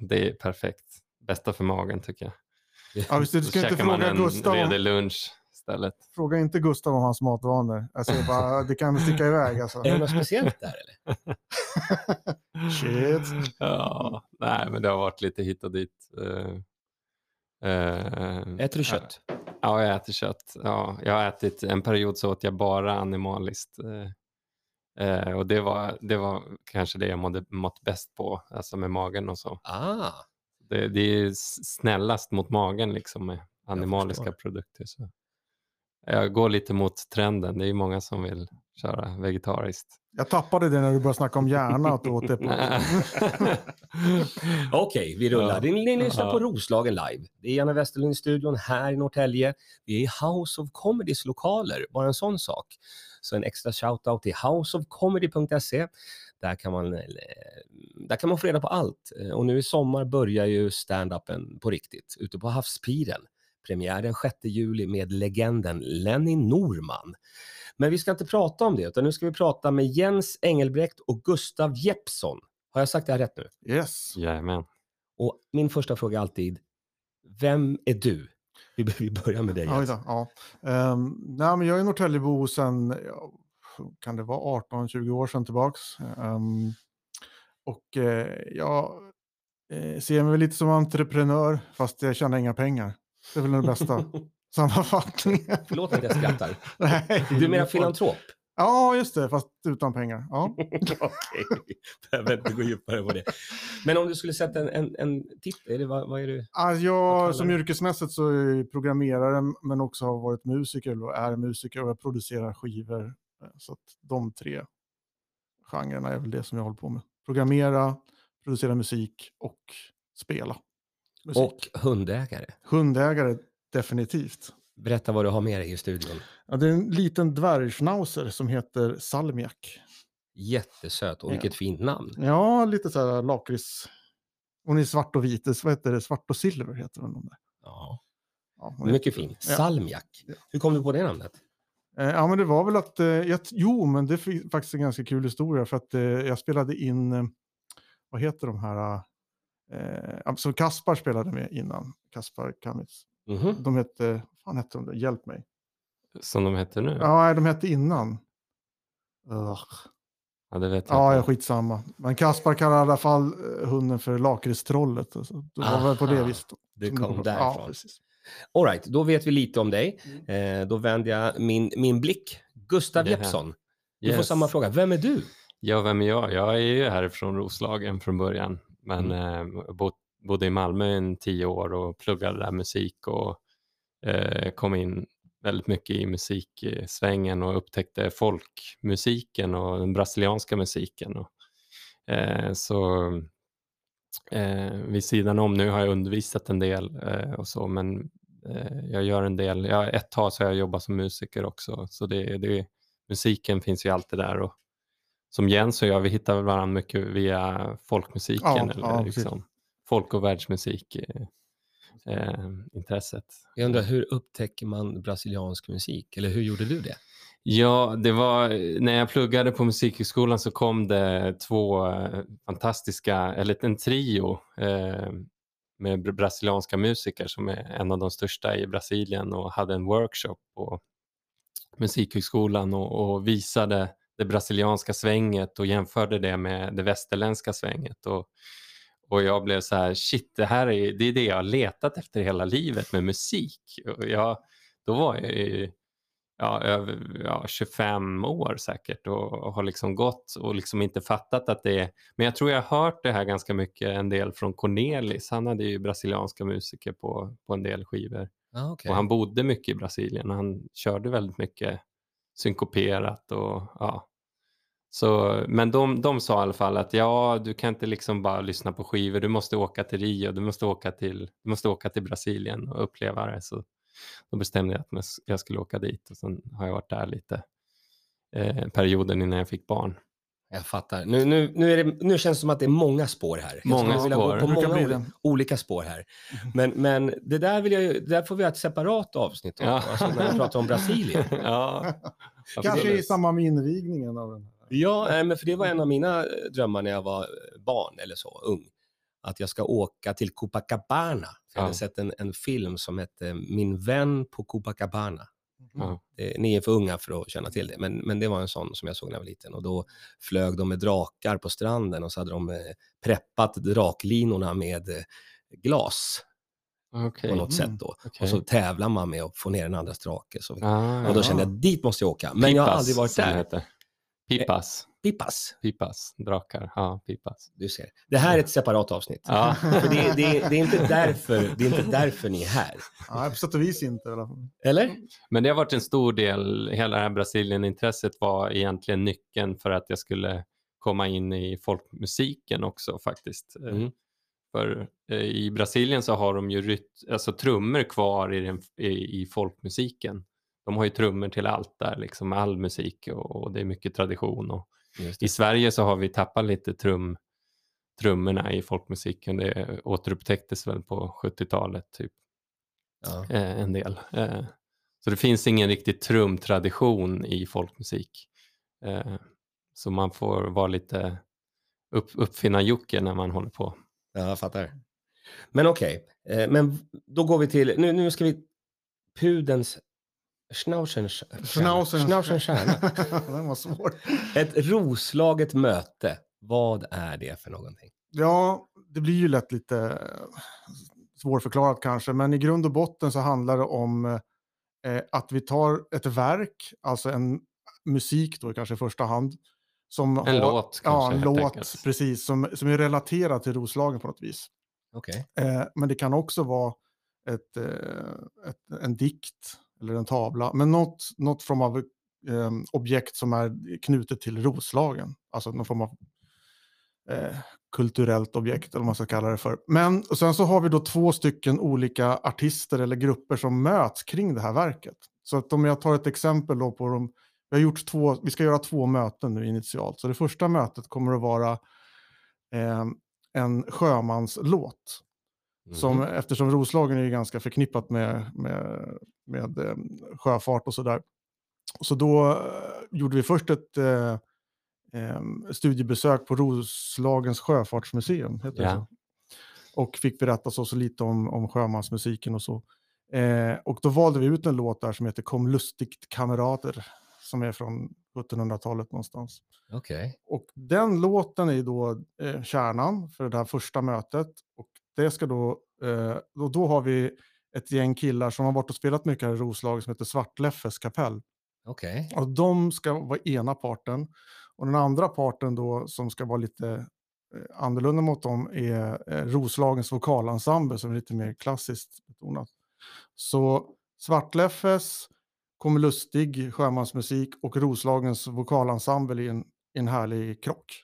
det är perfekt. Bästa för magen tycker jag. Ja, visst, du ska inte fråga en Gustav, om, redig lunch istället. fråga inte Gustav om hans matvanor. Alltså, bara, det kan sticka iväg alltså. Är det något speciellt där eller? Shit. Ja, nej, men det har varit lite hit och dit. Eh, eh, Äter du kött? Ja, jag äter kött. Ja, jag har ätit, en period så åt jag bara animaliskt. Eh, eh, och det var, det var kanske det jag mådde, mått bäst på, alltså med magen och så. Ah, Det, det är snällast mot magen liksom med animaliska produkter. Så. Jag går lite mot trenden. Det är många som vill köra vegetariskt. Jag tappade det när du började snacka om hjärna. Att du åt det på. Okej, vi rullar. Ja. Ni, ni lyssnar på Roslagen live. Det är Janne Westerlund i studion här i Norrtälje. Vi är i House of Comedys lokaler, bara en sån sak. Så en extra shoutout till houseofcomedy.se. Där kan, man, eh, där kan man få reda på allt. Eh, Och nu i sommar börjar ju stand-upen på riktigt, ute på Havspiren. Premiär den 6 juli med legenden Lenny Norman. Men vi ska inte prata om det, utan nu ska vi prata med Jens Engelbrekt och Gustav Jeppsson. Har jag sagt det här rätt nu? Yes. Jajamän. Och min första fråga är alltid, vem är du? Vi, börjar med dig. Jens. då, ja. Um, nej, men jag är Norrtäljebo sedan, ja, kan det vara 18-20 år sedan tillbaks. Ehm, och eh, jag eh, ser mig lite som entreprenör, fast jag tjänar inga pengar. Det är väl den bästa sammanfattningen. Förlåt att jag skrattar. Nej, Du menar filantrop? Ja, just det, fast utan pengar. Ja. Okej, behöver inte gå djupare på det. Men om du skulle sätta en, en, en titel, är det, vad, vad är du? Alltså jag som yrkesmässigt så är jag programmerare men också har varit musiker och är musiker och jag producerar skivor. Så att de tre genrerna är väl det som jag håller på med. Programmera, producera musik och spela. Musik. Och hundägare. Hundägare, definitivt. Berätta vad du har med dig i studion. Ja, det är en liten dvärgschnauzer som heter Salmiak. Jättesöt och Ja. vilket fint namn. Ja, lite så här lakrits. Hon är svart och vit. Vad heter det? Svart och silver heter hon. Där. Ja, Ja, mycket fin. Ja. Salmiak. Ja. Hur kom du på det namnet? Eh, Ja, men det var väl att, eh, jag, jo, men det är faktiskt en ganska kul historia för att eh, jag spelade in, vad heter de här, eh, alltså Kaspar spelade med innan, Kaspar Kamitz. Mhm. De hette, vad fan hette de, hjälp mig. Som de heter nu? Ja, de hette innan. Ugh. Ja, det vet jag Ja, ja, skitsamma. Men Kaspar kallar i alla fall eh, hunden för lakritstrollet. Alltså. Det var väl på det Aha, viset. Det som kom Ja, därifrån. precis. All right, då vet vi lite om dig. Mm. Eh, då vänder jag min, min blick. Gustav. Jeppsson. Du får Yes. samma fråga. Vem är du? Ja, vem är jag? Jag är ju härifrån Roslagen från början, men Mm. eh, bod, bodde i Malmö i tio år och pluggade där musik och eh, kom in väldigt mycket i musiksvängen och upptäckte folkmusiken och den brasilianska musiken. Och, eh, så eh, vid sidan om, nu har jag undervisat en del eh, och så, men eh, jag gör en del, ja, ett tag så har jag jobbat som musiker också, så det, det, musiken finns ju alltid där. Och, som Jens och jag, vi hittar väl varandra mycket via folkmusiken Ja, eller ja, liksom, folk och världsmusik. Eh, eh, intresset. Jag undrar, hur upptäcker man brasiliansk musik? Eller hur gjorde du det? Ja, det var när jag pluggade på Musikhögskolan så kom det två eh, fantastiska, eller en trio eh, med br- brasilianska musiker som är en av de största i Brasilien och hade en workshop på Musikhögskolan och, och visade det brasilianska svänget och jämförde det med det västerländska svänget. Och, och jag blev så här, shit, det här är, det är det jag har letat efter hela livet med musik. Och jag, då var jag ju ja, över ja, 25 år säkert och, och har liksom gått och liksom inte fattat att det är... Men jag tror jag har hört det här ganska mycket en del från Cornelis. Han hade ju brasilianska musiker på, på en del skivor. Ah, okay. Och han bodde mycket i Brasilien och han körde väldigt mycket synkoperat och ja. Så, men de, de sa i alla fall att ja, du kan inte liksom bara lyssna på skivor, du måste åka till Rio, du måste åka till, du måste åka till Brasilien och uppleva det. Så då bestämde jag att jag skulle åka dit och sen har jag varit där lite eh, perioden innan jag fick barn. Jag fattar. Nu, nu, nu, är det, nu känns det som att det är många spår här. Jag Många skulle vilja spår. gå på många bli oli- det. olika spår här. Men, men det där, vill jag, det där får vi ha ett separat avsnitt om, Ja. alltså när vi pratar om Brasilien. ja, Kanske i samband med invigningen av den här. Ja, nej, men för det var en av mina drömmar när jag var barn eller så, ung. att jag ska åka till Copacabana. Jag hade Ja. sett en, en film som hette Min vän på Copacabana. Ja. Det, ni är för unga för att känna till det, men, men det var en sån som jag såg när jag var liten. Och då flög de med drakar på stranden och så hade de eh, preppat draklinorna med eh, glas Okej. på något Mm. sätt då. Okej. Och så tävlar man med att få ner den andras drake. Så, Ah, och då ja. kände jag, dit måste jag åka. Men jag har Pipas, aldrig varit där. Heter. Pipas. Pipas, Pipas. Drakar. Ja, pipas. du ser. Det här är ett separat avsnitt. Ja. För det, det, det, är inte därför, det är inte därför ni är här. Ja, på sätt och vis inte fall. Eller? Men det har varit en stor del, hela det här Brasilien-intresset var egentligen nyckeln för att jag skulle komma in i folkmusiken också faktiskt. Eh, Mm. För eh, i Brasilien så har de ju ryt, alltså trummor kvar i, den, i, i folkmusiken. De har ju trummor till allt där, liksom all musik och, och det är mycket tradition. Och I Sverige så har vi tappat lite trum, trummorna i folkmusiken. Det återupptäcktes väl på 70-talet typ Ja. eh, en del. Eh, så det finns ingen riktig trumtradition i folkmusik. Eh, så man får vara lite upp, uppfinna Jocke när man håller på. Ja, jag fattar. Men okej, eh, men då går vi till, nu, nu ska vi, pudens Schnauzens Schnauzens- Schnauzens stjärna. Den var svår. Ett roslaget möte, vad är det för någonting? Ja, det blir ju lätt lite eh, svårförklarat kanske, men i grund och botten så handlar det om eh, att vi tar ett verk, alltså en musik då kanske i första hand. Som En låt Ja, kanske, en helt låt, enkelt. precis, som, som är relaterad till Roslagen på något vis. Okej. Eh, men det kan också vara ett, eh, ett, en dikt eller en tavla, men något, något form av eh, objekt som är knutet till Roslagen. Alltså någon form av eh, kulturellt objekt eller vad man ska kalla det för. Men och sen så har vi då två stycken olika artister eller grupper som möts kring det här verket. Så att om jag tar ett exempel då på dem, vi, har gjort två, vi ska göra två möten nu initialt. Så det första mötet kommer att vara eh, en sjömanslåt. Som, Mhm. Eftersom Roslagen är ju ganska förknippat med, med, med eh, sjöfart och sådär. Så då eh, gjorde vi först ett eh, studiebesök på Roslagens sjöfartsmuseum. Heter det Ja. så? Och fick berätta så, så lite om, om sjömansmusiken och så. Eh, och då valde vi ut en låt där som heter Kom lustigt kamrater. Som är från 1700-talet någonstans. Okej. Och den låten är då eh, kärnan för det här första mötet. Och det ska då, eh, då, då har vi ett gäng killar som har varit och spelat mycket här i Roslagen som heter Svartleffes kapell. Okej. Och de ska vara ena parten. Och den andra parten då som ska vara lite eh, annorlunda mot dem är eh, Roslagens vokalensemble som är lite mer klassiskt betonat. Så Svartleffes, Kommer lustig sjömansmusik och Roslagens vokalensemble i en, en härlig krock.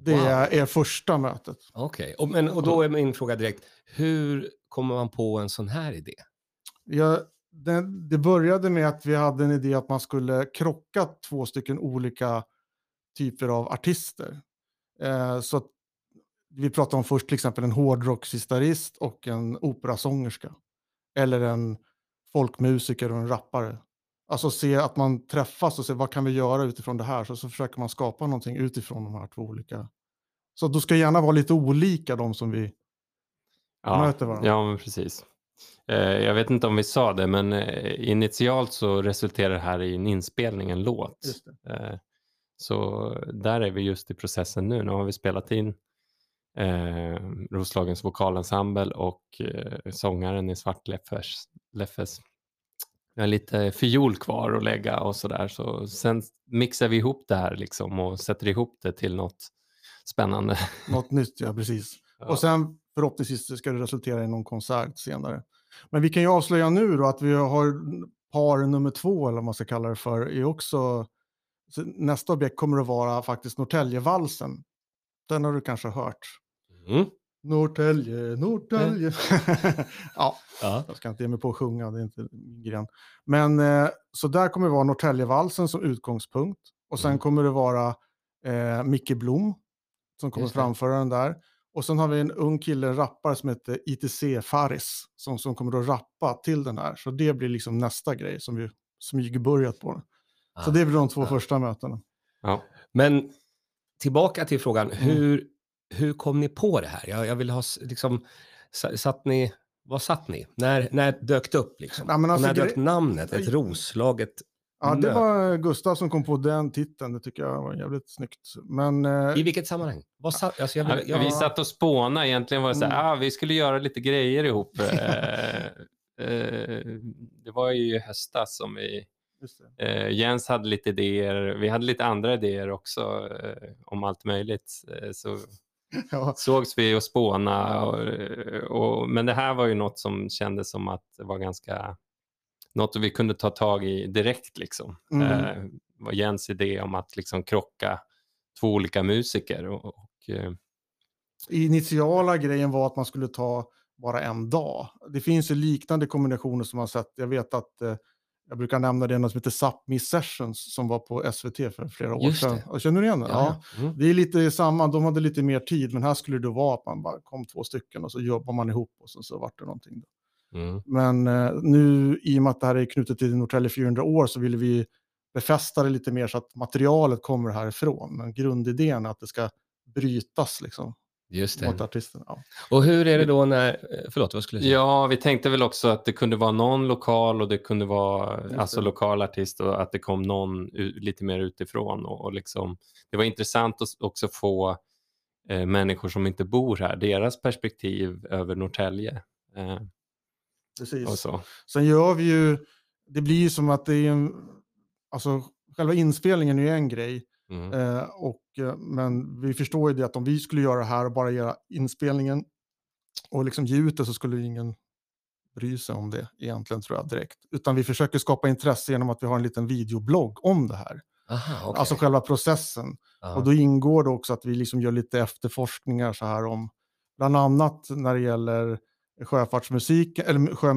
Det Wow. är, första mötet. Okej, och, men, och då är min fråga direkt, hur kommer man på en sån här idé? Ja, det, det började med att vi hade en idé att man skulle krocka två stycken olika typer av artister. Eh, så att vi pratade om först till exempel en hårdrocksgitarrist och en operasångerska. Eller en folkmusiker och en rappare. Alltså se att man träffas och se vad kan vi göra utifrån det här. Så, så försöker man skapa någonting utifrån de här två olika. Så då ska gärna vara lite olika de som vi Ja, möter varandra. ja men precis. Eh, jag vet inte om vi sa det, men eh, initialt så resulterar det här i en inspelning, en låt. Eh, så där är vi just i processen nu. Nu har vi spelat in eh, Roslagens vokalensemble och eh, sångaren i Svartleffes. Leffes. Vi har lite fiol kvar att lägga och sådär. Så sen mixar vi ihop det här liksom och sätter ihop det till något spännande. Något nytt, ja precis. Ja. Och sen förhoppningsvis ska det resultera i någon konsert senare. Men vi kan ju avslöja nu då att vi har par nummer två, eller vad man ska kalla det för, är också... så Nästa objekt kommer att vara faktiskt Norrtäljevalsen. Den har du kanske hört. Mm. Norrtälje, Norrtälje. ja, Ja. jag ska inte ge mig på att sjunga, det är inte min gren. Men eh, så där kommer det vara Norrtäljevalsen som utgångspunkt. Och sen Mm. kommer det vara eh, Micke Blom som kommer framföra den där. Och sen har vi en ung kille, en rappare som heter ITC Faris som, som kommer att rappa till den här. Så det blir liksom nästa grej som vi smygbörjat på. Så Ah. det blir de två Ah. första mötena. Ja. Men tillbaka till frågan, Mm. hur hur kom ni på det här? Jag, jag vill ha liksom, sa- satt ni, vad satt ni? När, när dök det upp liksom? Ja, alltså, när dök namnet, ett roslaget Ja, det var Gustav som kom på den titeln. Det tycker jag var jävligt snyggt. Men eh, I vilket sammanhang? Vad sa, alltså jag vill, jag, Vi satt och spånade. Egentligen var det så här, Mm. ah, vi skulle göra lite grejer ihop. Eh, eh, det var ju i höstas som vi... Eh, Jens hade lite idéer. Vi hade lite andra idéer också eh, om allt möjligt. Eh, så Ja, sågs vi och spåna. Och, och, men det här var ju något som kändes som att det var ganska... Något vi kunde ta tag i direkt. Liksom. Mm. Eh, var Jens idé om att liksom krocka två olika musiker. Och, och, eh, initiala grejen var att man skulle ta bara en dag. Det finns ju liknande kombinationer som man sett. Jag vet att eh, jag brukar nämna det något som heter Sápmi Sessions som var på SVT för flera år Just sedan. det. Känner du igen det? Ja. ja. Mm. Det är lite samma, de hade lite mer tid, men här skulle det vara att man bara kom två stycken och så jobbar man ihop och så, så vart det någonting. Mm. Men eh, nu i och med att det här är knutet till Norrtälje 400 år så vill vi befästa det lite mer så att materialet kommer härifrån. Men grundidén är att det ska brytas liksom Just mot det. artisten. Ja. Och hur är det då när, eh, förlåt vad skulle du säga? Ja, vi tänkte väl också att det kunde vara någon lokal och det kunde vara Just alltså det. lokal artist och att det kom någon lite mer utifrån. Och, och liksom, det var intressant att också få eh, människor som inte bor här, deras perspektiv över Norrtälje. Eh, Precis. så. Sen gör vi ju, det blir ju som att det är en, alltså själva inspelningen är ju en grej. Mm. Eh, och, eh, men vi förstår ju det att om vi skulle göra det här och bara göra inspelningen och liksom ge ut det så skulle ingen bry sig om det egentligen tror jag direkt. Utan vi försöker skapa intresse genom att vi har en liten videoblogg om det här. Aha, okej. Alltså själva processen. Ja. Och då ingår det också att vi liksom gör lite efterforskningar så här om bland annat när det gäller sjöfartsmusik eller sjö,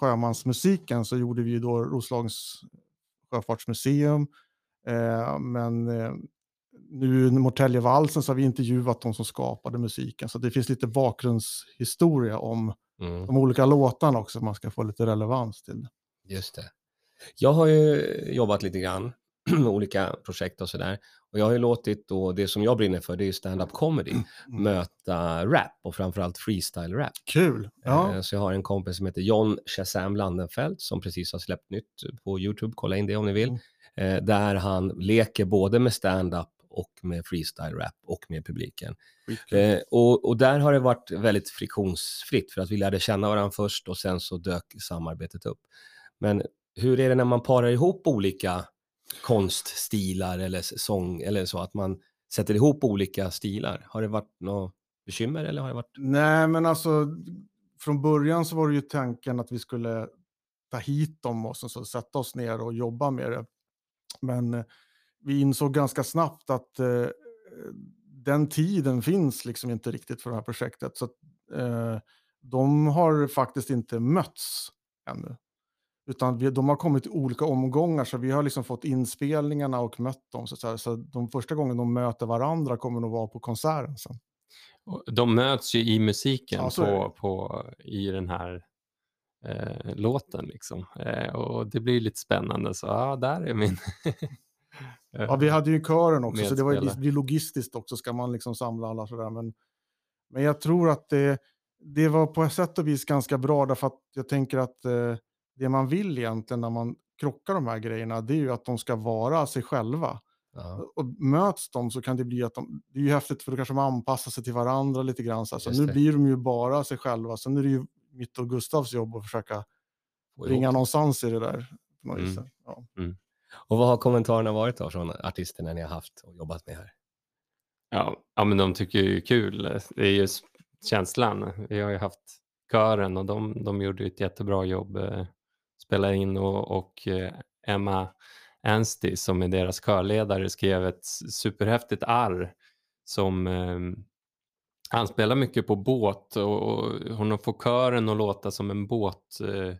sjömansmusiken så gjorde vi ju då Roslagens sjöfartsmuseum. Eh, men eh, nu i Norrtäljevalsen så har vi intervjuat de som skapade musiken så det finns lite bakgrundshistoria om Mm. de olika låtarna också man ska få lite relevans till det. Just det. Jag har ju jobbat lite grann olika projekt och sådär. Och jag har ju låtit då, det som jag brinner för, det är stand-up comedy, Mm. möta rap och framförallt freestyle-rap. Kul! Ja. Eh, Så jag har en kompis som heter John Shazam Landenfelt som precis har släppt nytt på YouTube, kolla in det om ni vill. Mm. Eh, Där han leker både med stand-up och med freestyle-rap och med publiken. Eh, och, och där har det varit väldigt friktionsfritt för att vi lärde känna varandra först och sen så dök samarbetet upp. Men hur är det när man parar ihop olika konststilar eller sång eller så att man sätter ihop olika stilar? Har det varit något bekymmer eller har det varit? Nej, men alltså från början så var det ju tanken att vi skulle ta hit dem och sen så sätta oss ner och jobba med det. Men eh, vi insåg ganska snabbt att eh, den tiden finns liksom inte riktigt för det här projektet. Så att, eh, de har faktiskt inte mötts ännu. Utan vi, de har kommit i olika omgångar så vi har liksom fått inspelningarna och mött dem. Så, så de första gången de möter varandra kommer nog vara på konserten sen. De möts ju i musiken Ja, på, på, i den här eh, låten. Liksom. Eh, och det blir lite spännande. Så ja, där är min... Ja, vi hade ju kören också, så det var det blir logistiskt också, ska man liksom samla alla sådär. Men, men jag tror att det, det var på ett sätt och vis ganska bra, därför att jag tänker att eh, det man vill egentligen när man krockar de här grejerna, det är ju att de ska vara sig själva. Ja, Och möts de så kan det bli att de, det är ju häftigt för då kanske de anpassar sig till varandra lite grann. Så, så nu det. blir de ju bara sig själva, sen är det ju mitt och Gustavs jobb att försöka ihop. någonstans i det där. På något vis. Mm. Ja. Och vad har kommentarerna varit då från artisterna ni har haft och jobbat med här? Ja, ja, men de tycker ju kul. Det är ju känslan. Vi har ju haft kören och de, de gjorde ju ett jättebra jobb. Eh, spela in och, och eh, Emma Anstey som är deras körledare skrev ett superhäftigt arr som eh, han spelar mycket på båt och, och hon får kören att låta som en båt eh,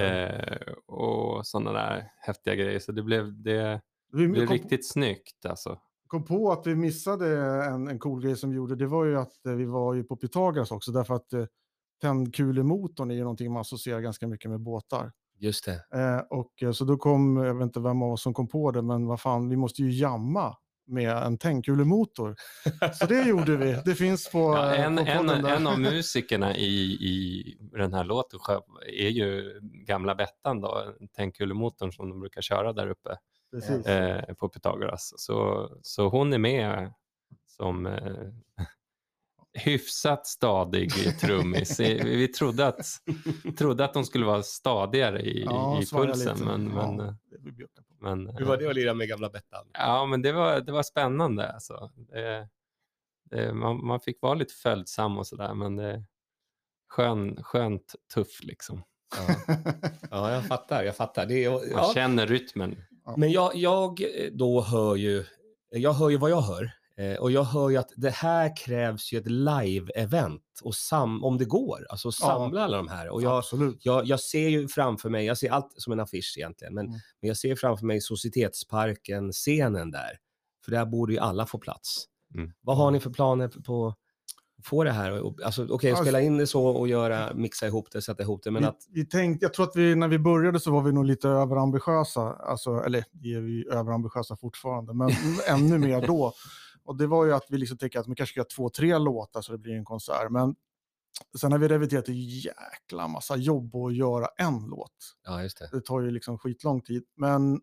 eh, och sådana där häftiga grejer. Så det blev, det Vi blev kom- riktigt snyggt alltså. kom på att vi missade en, en cool grej som vi gjorde. Det var ju att eh, vi var ju på Pythagoras också, därför att eh, tändkulemotorn är ju någonting man associerar ganska mycket med båtar. Just det. Eh, och eh, så då kom, jag vet inte vem av oss som kom på det, men vad fan, vi måste ju jamma med en tändkulemotor. Så det gjorde vi. Det finns på, Ja, eh, en, på en, en av musikerna i, i den här låten är ju gamla Bettan, då, tändkulemotorn som de brukar köra där uppe eh, på Pythagoras. Så, så hon är med som eh, hyfsat stadig trummis. vi, vi trodde att, trodde att de skulle vara stadigare i, Ja, i pulsen. lite. Men, men, Ja, eh, på. men, Hur var det att lira med gamla Bettan? Ja, men det var, det var spännande. Alltså. Det, det, man, man fick vara lite följsam och sådär, men det skön, skönt tuff liksom. Ja. ja, jag fattar. Jag fattar. Det är, Man ja. känner rytmen. Men jag, jag då hör ju, jag hör ju vad jag hör. Eh, och jag hör ju att det här krävs ju ett live-event, och sam, om det går, alltså att Ja. samla alla de här. Och jag, jag, jag ser ju framför mig, jag ser allt som en affisch egentligen, men, Mm. men jag ser framför mig Societetsparken, scenen där. För där borde ju alla få plats. Mm. Vad har ni för planer på att få det här? Alltså, Okej, Alltså- spela in det så och göra, mixa ihop det, sätta ihop det, men vi, att... vi tänkte, jag tror att vi, när vi började så var vi nog lite överambitiösa. Alltså, eller är vi överambitiösa fortfarande, men ännu mer då. Och det var ju att vi liksom tänkte att vi kanske ska göra två, tre låtar så det blir en konsert. Men sen har vi reviderat det jäkla massa jobb att göra en låt. Ja, just det. Det tar ju liksom skitlång tid. Men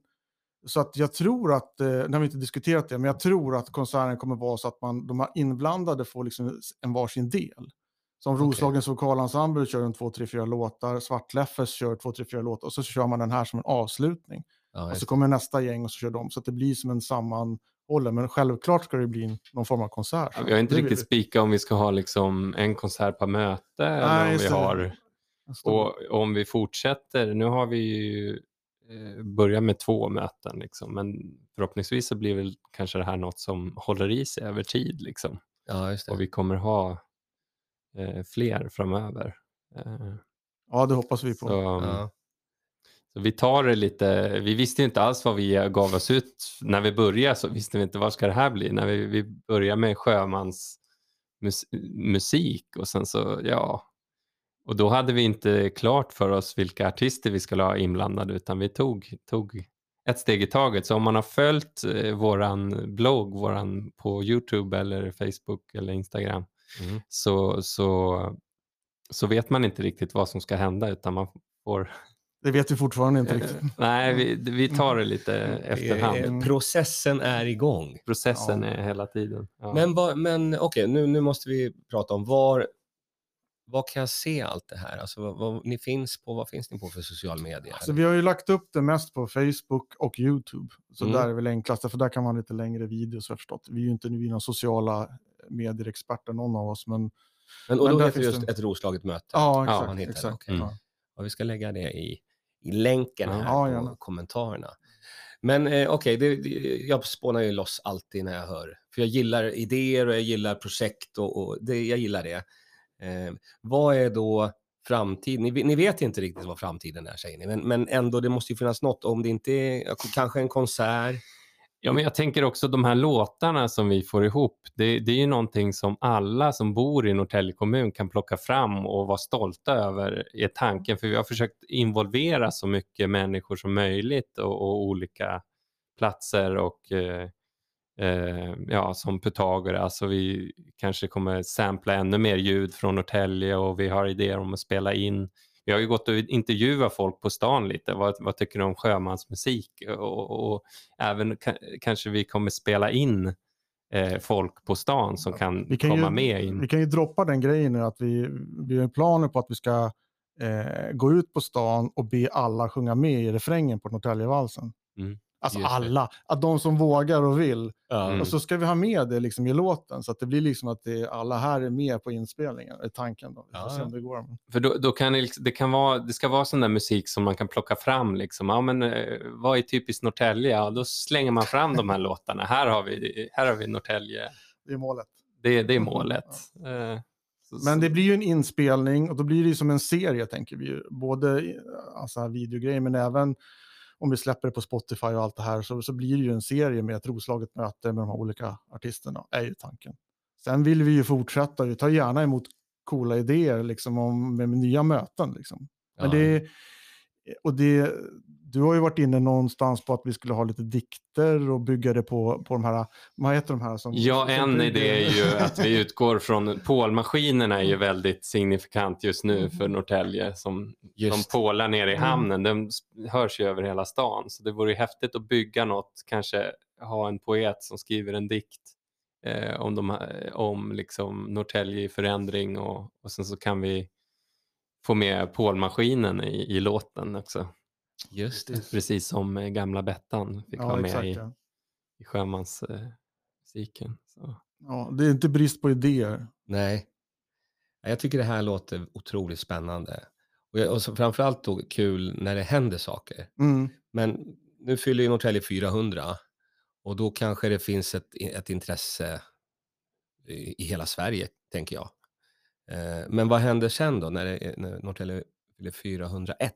så att jag tror att, eh, nu har vi inte diskuterat det, men jag tror att konserten kommer vara så att man, de här inblandade får liksom en varsin del. Som. Roslagens vokalensemble kör en två, tre, fyra låtar, Svartläffes kör två, tre, fyra låtar och så kör man den här som en avslutning. Ja, och så kommer nästa gäng och så kör de. Så att det blir som en sammanhållen. Men självklart ska det bli någon form av konsert. Vi har inte Det riktigt spikat om vi ska ha liksom en konsert per möte eller om vi har Och om vi fortsätter, nu har vi ju eh, börjat med två möten, liksom, men förhoppningsvis så blir väl kanske det här något som håller i sig över tid. Liksom. Ja, just det. Och vi kommer ha eh, fler framöver. Eh, Ja, det hoppas vi på. så, Ja. Så vi tar det lite, vi visste inte alls vad vi gav oss ut. När vi började så visste vi inte vad ska det här bli. När vi, vi började med sjömans mus, musik och sen så, ja, och då hade vi inte klart för oss vilka artister vi skulle ha inblandade utan vi tog, tog ett steg i taget. Så om man har följt eh, våran blogg våran på Youtube eller Facebook eller Instagram Mm. så, så, så vet man inte riktigt vad som ska hända utan man får... Det vet vi fortfarande inte Eh, riktigt. nej, vi, vi tar det lite efterhand. Eh, Processen är igång. Processen Ja. är hela tiden. Ja. Men, men okej, nu, nu måste vi prata om var, var kan jag se allt det här? Alltså, vad, vad, ni finns på, vad finns ni på för social media? Så vi har ju lagt upp det mest på Facebook och YouTube. Så Mm. där är väl enklast, för där kan man ha lite längre videos har förstått. Vi är ju inte nu några sociala medier-experter någon av oss, men men, och men då heter det just det- ett Roslaget möte. ja, Ja, exakt. det, exakt. Ja. Ja, vi ska lägga det i, i länken här Ja, på kommentarerna. Men eh, okej, det, jag spånar ju loss alltid när jag hör. För jag gillar idéer och jag gillar projekt och, och det, jag gillar det. Eh, vad är då framtiden? Ni, ni vet inte riktigt vad framtiden är säger ni, men, men ändå det måste ju finnas något. Om det inte är kanske en konsert. Ja, men jag tänker också de här låtarna som vi får ihop. Det, det är ju någonting som alla som bor i Norrtälje kommun kan plocka fram och vara stolta över är tanken. För vi har försökt involvera så mycket människor som möjligt och, och olika platser och eh, eh, ja, som Pythagoras. Så vi kanske kommer sampla ännu mer ljud från Norrtälje och vi har idéer om att spela in vi har ju gått och intervjuat folk på stan lite. Vad, vad tycker du om sjömansmusik? Och, och, även ka- kanske vi kommer spela in eh, folk på stan som kan kan, komma ju, med in. vi kan ju droppa den grejen nu att vi, vi har planer på att vi ska eh, gå ut på stan och be alla sjunga med i refrängen på Norrtäljevalsen. Mm, Alltså just alla, att de som vågar och vill. Mm. Och så ska vi ha med det liksom i låten så att det blir liksom att det, alla här är med på inspelningen, är tanken. Då. Vi får Ja, se ja. om det går. För då, då kan det, liksom- det, kan vara, det ska vara sån där musik som man kan plocka fram. Liksom. Ja, men, eh, vad är typiskt Norrtälje? Ja, då slänger man fram de här låtarna. Här har vi, här har vi Norrtälje. Det är målet. Det, det är målet. Eh, så- Men det blir ju en inspelning och då blir det som en serie tänker vi ju. Både alltså, videogrejer men även om vi släpper det på Spotify och allt det här så, så blir det ju en serie med ett Roslaget möte med de här olika artisterna, är ju tanken. Sen vill vi ju fortsätta, vi tar gärna emot coola idéer liksom om, med, nya möten. Liksom. Men Ja. det, och det, du har ju varit inne någonstans på att vi skulle ha lite dikter och bygga det på, på de här, vad heter de här? Som, Ja, som en bygger- idé är ju att vi utgår från pålmaskinerna är ju väldigt signifikant just nu för Norrtälje som de Just. pålar nere i Mm. hamnen. De s- hörs ju över hela stan så det vore ju häftigt att bygga något, kanske ha en poet som skriver en dikt eh, om, de, här- om liksom Norrtälje i förändring och, och sen så kan vi få med pålmaskinen i, i låten också. Just det. Precis som eh, gamla Bettan fick vara Ja, med exakt. i, Ja. i sjömansmusiken. Eh. Ja, det är inte brist på idéer. Nej. Ja, Jag tycker det här låter otroligt spännande. Och, jag, och så framförallt då kul när det händer saker. Mm. Men nu fyller ju Norrtälje 400 och då kanske det finns ett, ett intresse i, i hela Sverige, tänker jag. Eh, men vad händer sen då när, det, är- när Norrtälje fyller 401?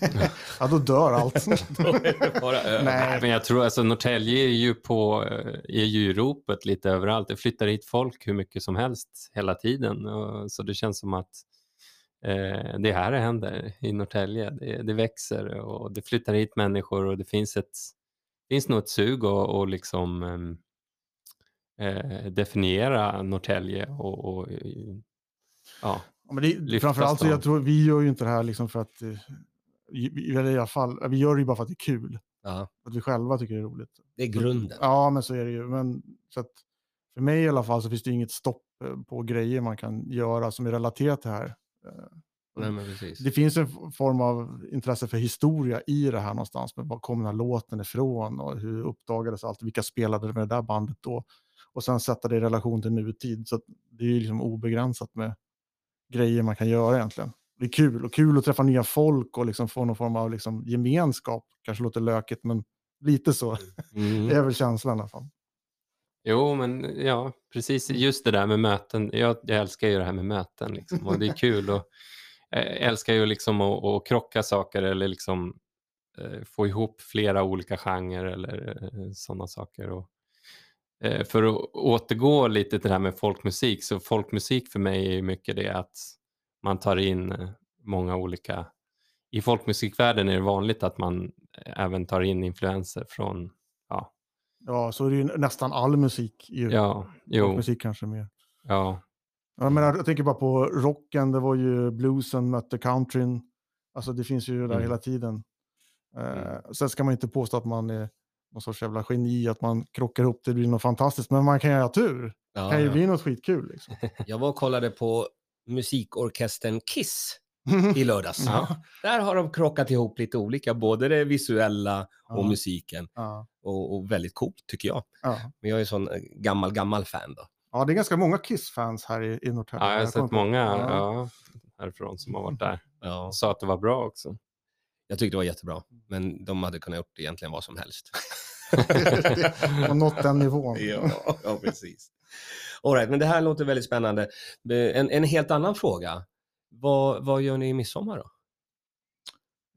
ja, då dör allt. Då är det bara över. Nej. Nej, men jag tror alltså Norrtälje är ju på eh, är ju i ropet lite överallt. Det flyttar hit folk hur mycket som helst hela tiden. Och, så det känns som att eh, det här händer i Norrtälje. Det, det växer och det flyttar hit människor och det finns ett finns nog ett sug att och liksom ehm, eh, definiera Norrtälje och, och ja, Ja, men det, framförallt så jag tror vi gör ju inte det här liksom för att, eh, i, eller i alla fall, vi gör det ju bara för att det är kul. Ja, Att vi själva tycker det är roligt. det är grunden. Ja, men så är det ju. Men, så att, för mig i alla fall så finns det inget stopp eh, på grejer man kan göra som är relaterat till det här. Eh, Nej. Det finns en form av intresse för historia i det här någonstans. Men var kom den här låten ifrån och hur uppdagades allt? Vilka spelade med det där bandet då? Och sen sätta det i relation till nutid. Så att det är ju liksom obegränsat med grejer man kan göra egentligen. Det är kul och kul att träffa nya folk och liksom få någon form av liksom gemenskap. Kanske låter lökigt men lite så Mm. är väl känslan i alla fall. Jo, men ja, precis just det där med möten. Jag, jag älskar ju det här med möten liksom, och det är kul. Och, jag älskar ju liksom att, att krocka saker eller liksom eh, få ihop flera olika genrer eller eh, sådana saker. Och, eh, för att återgå lite till det här med folkmusik, så folkmusik för mig är mycket det att man tar in eh, många olika... I folkmusikvärlden är det vanligt att man eh, även tar in influenser från, ja, Ja, så är det ju nästan all musik. Ju. ja, jo, Musik kanske mer. ja. Jag, menar, jag tänker bara på rocken, det var ju bluesen mötte countryn. Alltså det finns ju där Mm. hela tiden. Eh, Mm. Sen ska man inte påstå att man är någon sorts jävla geni, att man krockar ihop det blir något fantastiskt. Men man kan ju ha tur. Det Ja, kan ju ja. bli något skitkul. Liksom. Jag var och kollade på musikorkestern Kiss i lördags. Ja. Där har de krockat ihop lite olika, både det visuella och musiken. Och, och väldigt coolt tycker jag. Ja. Men jag är sån eh, gammal, gammal fan då. ja, det är ganska många Kiss-fans här i, i Norrtälje. Ja, jag har sett många härifrån som har varit där Ja. sa att det var bra också. Jag tyckte det var jättebra, men de hade kunnat gjort egentligen vad som helst. Och nått den nivån. ja, ja, precis. All right, men det här låter väldigt spännande. Eh, En, en helt annan fråga. Vad, vad gör ni i midsommar då?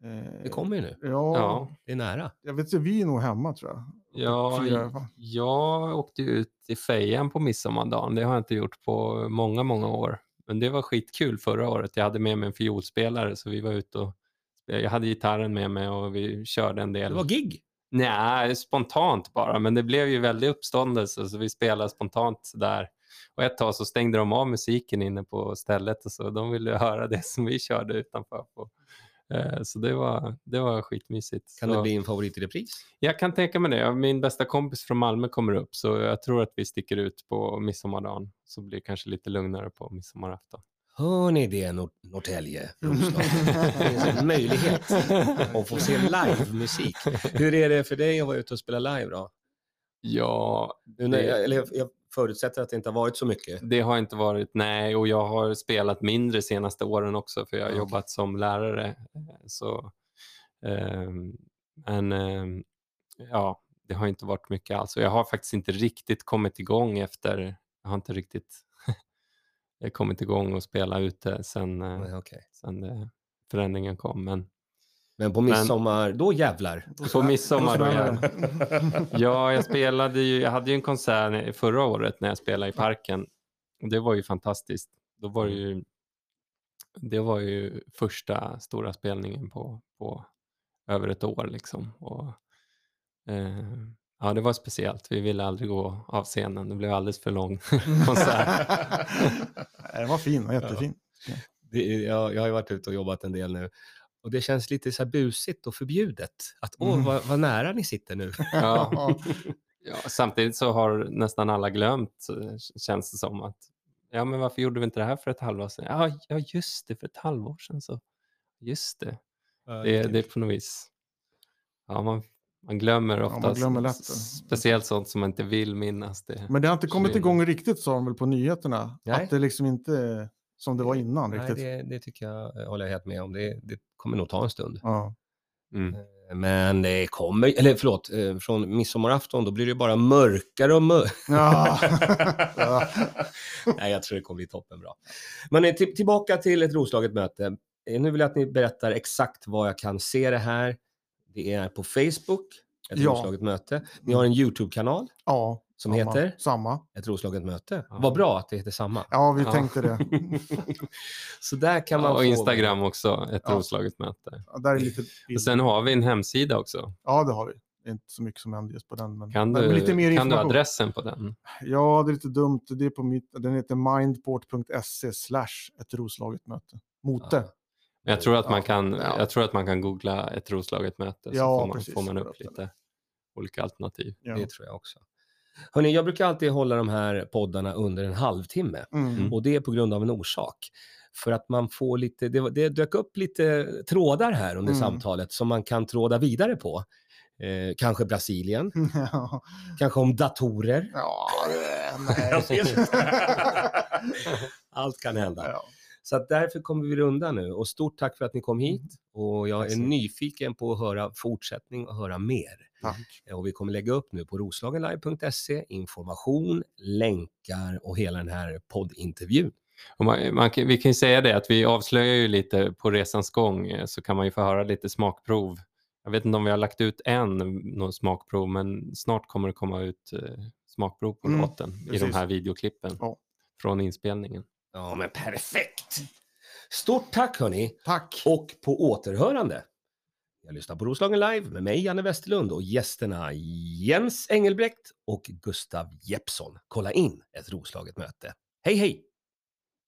Eh, Det kommer ju nu. Ja, Ja, Det är nära. jag vet inte, vi är nog hemma tror jag. ja Fyra, jag åkte ut i fejan på midsommardagen. Det har jag inte gjort på många, många år. Men det var skitkul förra året. Jag hade med mig en fiolspelare så vi var ute och jag hade gitarren med mig och vi körde en del. Det var gig. Nej, spontant bara, men det blev ju väldigt uppståndelse så vi spelade spontant där. Och ett tag så stängde de av musiken inne på stället och så de ville höra det som vi körde utanför. På. Eh, Så det var, det var skitmysigt. Kan så det bli en favorit i repris? Jag kan tänka mig det. Min bästa kompis från Malmö kommer upp så jag tror att vi sticker ut på midsommardagen. Så blir det kanske lite lugnare på midsommarafton. Hör ni det, Nor- Norrtälje? Möjlighet att få se livemusik. Hur är det för dig att vara ute och spela live då? Ja, Det- jag, eller jag- förutsätter att det inte har varit så mycket. Det har inte varit, nej, och jag har spelat mindre senaste åren också för jag har okej. jobbat som lärare. eh, Så, ehm, men ehm, ja, det har inte varit mycket alls. Och jag har faktiskt inte riktigt kommit igång efter, jag har inte riktigt kommit igång och spela ute sen, eh, Nej, okej. sen det, förändringen kom. Men Men på midsommar, då jävlar. på midsommar då, Då ja. det. Ja, jag spelade ju, jag hade ju en konsert förra året när jag spelade i parken. Det var ju fantastiskt. Då var det ju det var ju första stora spelningen på, på över ett år liksom. Och, eh, ja, det var speciellt. Vi ville aldrig gå av scenen. Det blev alldeles för lång konsert. Den var fin, och jättefin. Det, är- jag, jag har ju varit ute och jobbat en del nu. Och det känns lite så här busigt och förbjudet. Att åh, Mm. vad, vad nära ni sitter nu. Ja. Ja, samtidigt så har nästan alla glömt, eh, känns det som. att Ja, men varför gjorde vi inte det här för ett halvår sedan? Ja, ja just det, för ett halvår sedan så. Just det. Det, det är på något vis. Ja, man, man glömmer man ofta. glömmer lätt det. Speciellt sånt som man inte vill minnas. Det. Men det har inte kommit igång riktigt sa de väl på nyheterna. Nej. Att det liksom inte som det var innan Nej, riktigt. det, det tycker jag eh, håller jag helt med om. Det, det kommer nog ta en stund. Ja. Mm. Men det kommer, eller förlåt, eh, från midsommarafton då blir det bara mörkare och mörkare. Ja. Ja. Nej, jag tror det kommer bli toppenbra. Men eh, till, tillbaka till ett Roslaget möte. Eh, Nu vill jag att ni berättar exakt var jag kan se det här. Det är på Facebook, ett Ja. Roslaget möte. Ni har en YouTube-kanal ja. Som samma. heter Samma. ett Roslaget möte. Ja. Vad bra att det heter samma. Ja, vi Ja. tänkte det. Så där kan man och få... Instagram också, ett Ja. roslaget möte. Ja, där är lite. Och sen har vi en hemsida också. Ja, det har vi. Det är inte så mycket som händer just på den. Men, Kan men du, lite mer kan du adressen på den? Ja, det är lite dumt. Det är på mitt, den heter mindport.se slash ett roslaget möte. Mote. Ja. Men Jag tror att man Ja, kan, ja. jag tror att man kan googla ett roslaget möte så Ja, får, man, får man upp lite olika alternativ. Ja. Det tror jag också. Hörrni, jag brukar alltid hålla de här poddarna under en halvtimme. Mm. Och det är på grund av en orsak. För att man får lite, det, det dök upp lite trådar här under Mm. samtalet som man kan tråda vidare på. Eh, kanske Brasilien, Ja, kanske om datorer. ja nej. Allt kan hända. Ja. Så att därför kommer vi runda nu. Och stort tack för att ni kom hit. Och jag är nyfiken på att höra fortsättning och höra mer. Tack. Och vi kommer lägga upp nu på roslagenlive.se information, länkar och hela den här poddintervjun. Man, man, vi kan ju säga det att vi avslöjar ju lite på resans gång eh, så kan man ju få höra lite smakprov. Jag vet inte om vi har lagt ut än någon smakprov men snart kommer det komma ut eh, smakprov på Mm, låten i de precis. här videoklippen Ja. från inspelningen. Ja, men perfekt! Stort tack hörni Tack. och på återhörande. Jag lyssnar på Roslagen Live med mig, Janne Westerlund och gästerna Jens Engelbrekt och Gustav Jeppsson. Kolla in ett Roslaget möte. Hej hej!